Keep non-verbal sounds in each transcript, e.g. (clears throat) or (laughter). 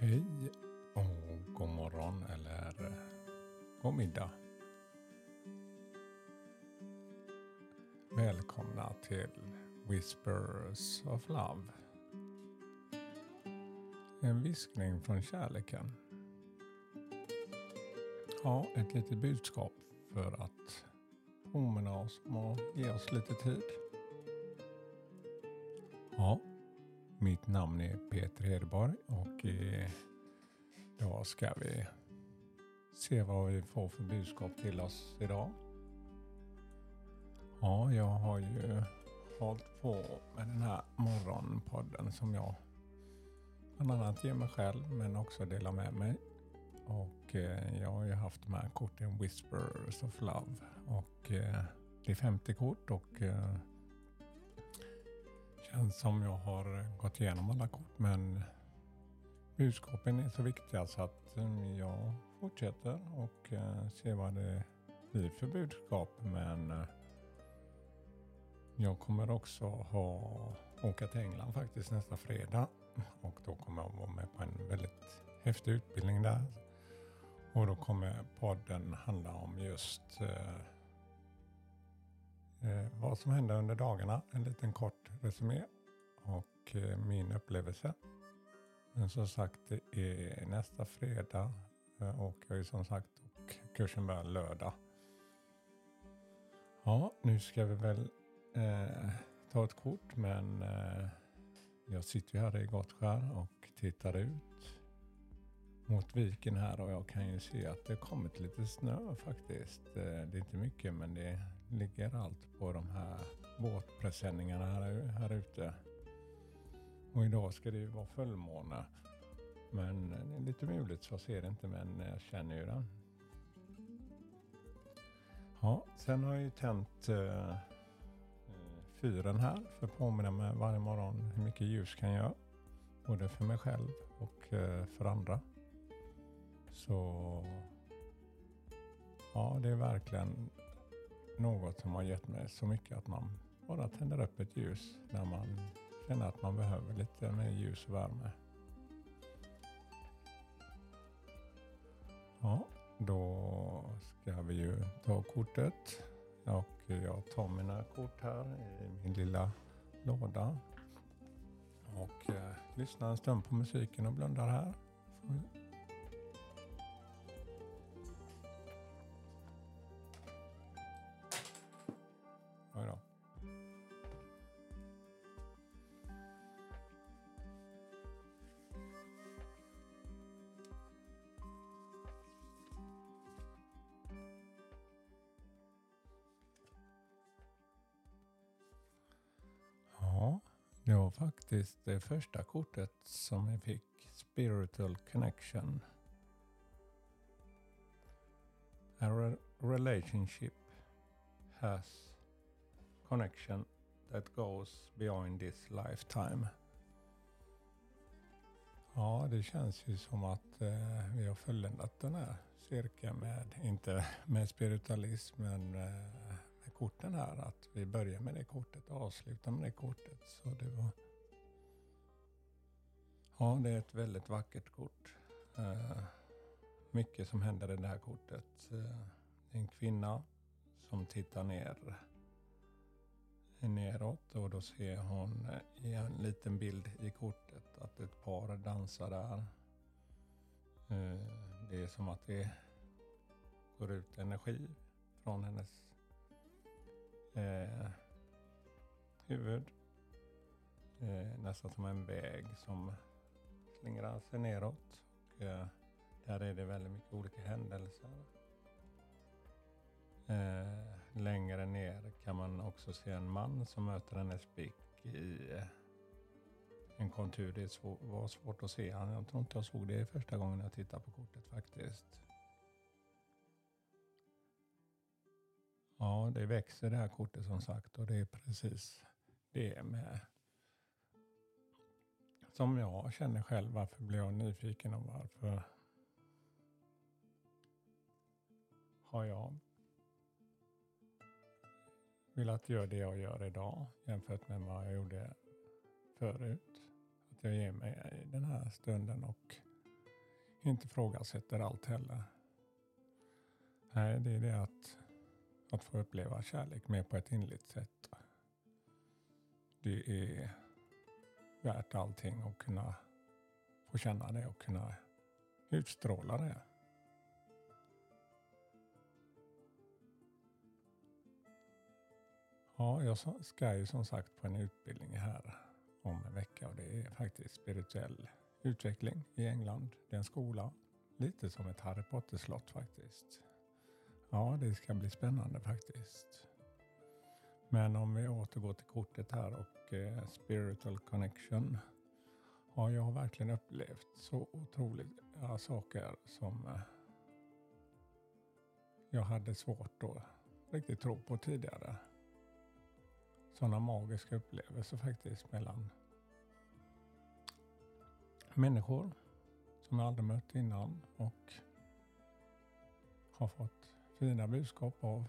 Hej och god morgon eller god middag. Välkomna till Whispers of Love. En viskning från kärleken. Ja, ett litet budskap för att påminna oss om att ge oss lite tid. Ja, namn är Peter Hedborg och eh, idag ska vi se vad vi får för budskap till oss idag. Ja, jag har ju hållit på med den här morgonpodden som jag bland annat ger mig själv men också delar med mig. Och eh, jag har ju haft med korten Whispers of Love och eh, det är 50 kort och eh, känns som jag har gått igenom alla kort men budskapen är så viktiga så att eh, jag fortsätter och eh, ser vad det blir för budskap men eh, jag kommer också ha åka till England faktiskt nästa fredag och då kommer jag vara med på en väldigt häftig utbildning där. Och då kommer podden handla om just eh, vad som hände under dagarna. En liten kort resumé och eh, min upplevelse. Men som sagt, det är nästa fredag eh, och jag är som sagt och kursen börjar lördag. Ja, nu ska vi väl eh, ta ett kort men eh, jag sitter ju här i Gottskär och tittar ut mot viken här och jag kan ju se att det kommit lite snö faktiskt. Eh, det är inte mycket men det ligger allt på de här båtpresenningarna här, här ute. Och idag ska det ju vara fullmåne. Men det är lite muligt så jag ser det inte men jag känner ju den. Ja, sen har jag ju tänt eh, fyren här för att påminna mig varje morgon hur mycket ljus kan jag. Både för mig själv och eh, för andra. Så ja, det är verkligen något som har gett mig så mycket att man bara tänder upp ett ljus när man känner att man behöver lite mer ljus och värme. Ja, då ska vi ju ta kortet och jag tar mina kort här i min lilla låda och eh, lyssnar en stund på musiken och blundar här. Oj det var faktiskt det första kortet som jag fick. Spiritual Connection. A re- relationship has connection that goes beyond this lifetime. Ja, det känns ju som att eh, vi har fulländat den här cirkeln med, inte med spiritualism, men eh, korten här. Att vi börjar med det kortet och avslutar med det kortet. Så det var... Ja, det är ett väldigt vackert kort. Eh, mycket som händer i det här kortet. Eh, det är en kvinna som tittar ner neråt och då ser hon eh, i en liten bild i kortet att ett par dansar där. Eh, Det är som att det går ut energi från hennes eh, huvud. Eh, nästan som en väg som slingrar sig neråt. Och, eh, där är det väldigt mycket olika händelser. Eh, längre ner kan man också se en man som möter hennes blick i en kontur. Det svår, var svårt att se. Jag tror inte jag såg det första gången jag tittade på kortet faktiskt. Ja, det växer det här kortet som sagt och det är precis det med som jag känner själv. Varför blir jag nyfiken och varför har jag velat göra det jag gör idag jämfört med vad jag gjorde förut. Att jag ger mig i den här stunden och inte ifrågasätter allt heller. Nej, det är det att, att få uppleva kärlek mer på ett inligt sätt. Det är värt allting att kunna få känna det och kunna utstråla det. Ja, jag ska ju som sagt på en utbildning här om en vecka och det är faktiskt spirituell utveckling i England. Det är en skola, lite som ett Harry Potter-slott faktiskt. Ja, det ska bli spännande faktiskt. Men om vi återgår till kortet här och eh, Spiritual Connection. Ja, jag har verkligen upplevt så otroliga saker som eh, jag hade svårt att riktigt tro på tidigare. Sådana magiska upplevelser faktiskt mellan människor som jag aldrig mött innan och har fått fina budskap av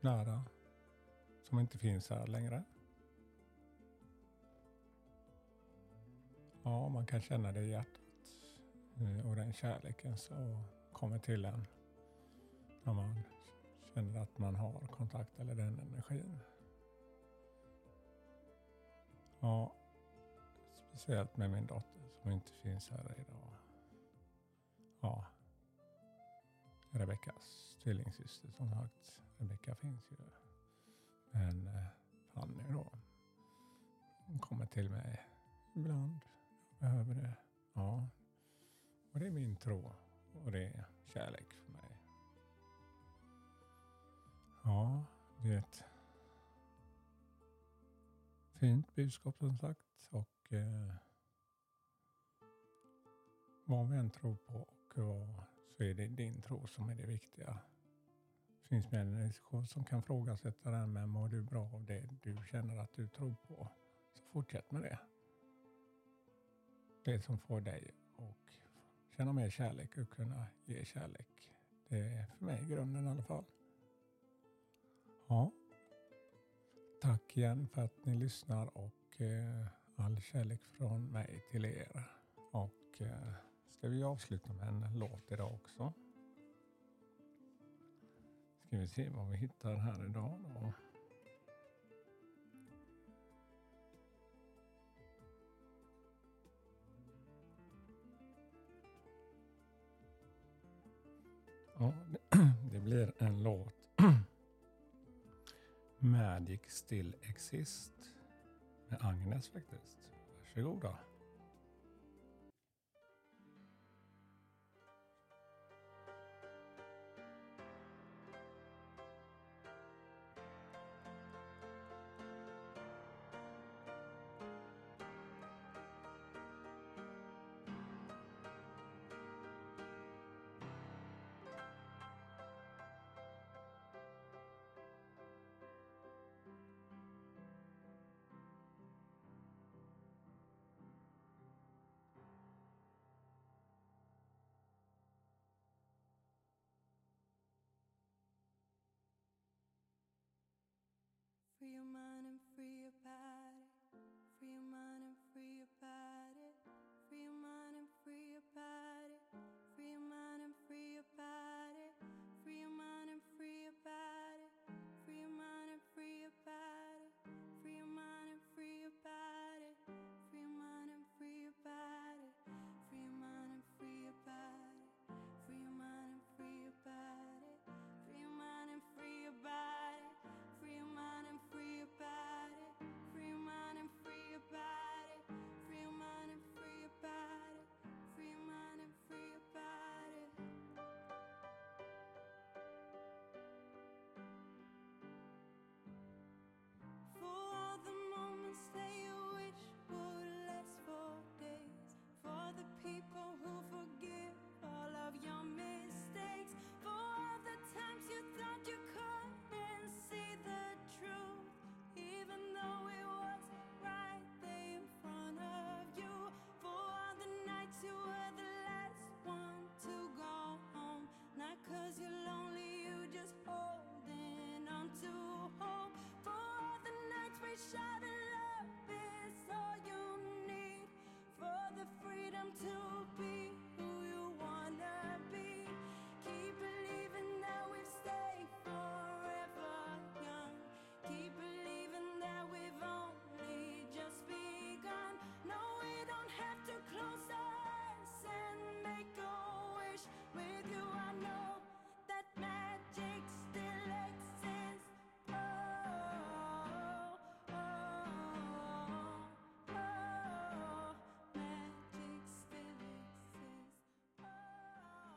nära som inte finns här längre. Ja, man kan känna det i hjärtat eh, och den kärleken som kommer till en när man känner att man har kontakt eller den energin. Ja, speciellt med min dotter som inte finns här idag. Rebeckas tvillingsyster som sagt. Rebecka finns ju. Men eh, Fanny då. Hon kommer till mig ibland. Jag Behöver det. Ja. Och det är min tro. Och det är kärlek för mig. Ja, det är ett fint budskap som sagt. Och eh, vad vi än tror på och vad så är det din tro som är det viktiga. Det finns människor som kan frågasätta det här med mår du bra av det du känner att du tror på. Så fortsätt med det. Det som får dig att känna mer kärlek och kunna ge kärlek. Det är för mig grunden i alla fall. Ja. Tack igen för att ni lyssnar och eh, all kärlek från mig till er. Och eh, ska vi avsluta med en låt idag också. Ska vi se vad vi hittar här idag då. Ja, (clears throat) det blir en låt. (clears throat) Magic Still Exist med Agnes faktiskt. Varsågoda. Free your mind and free your body. Free your mind and free your body.